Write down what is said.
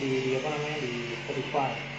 di, apa namanya di Spotify.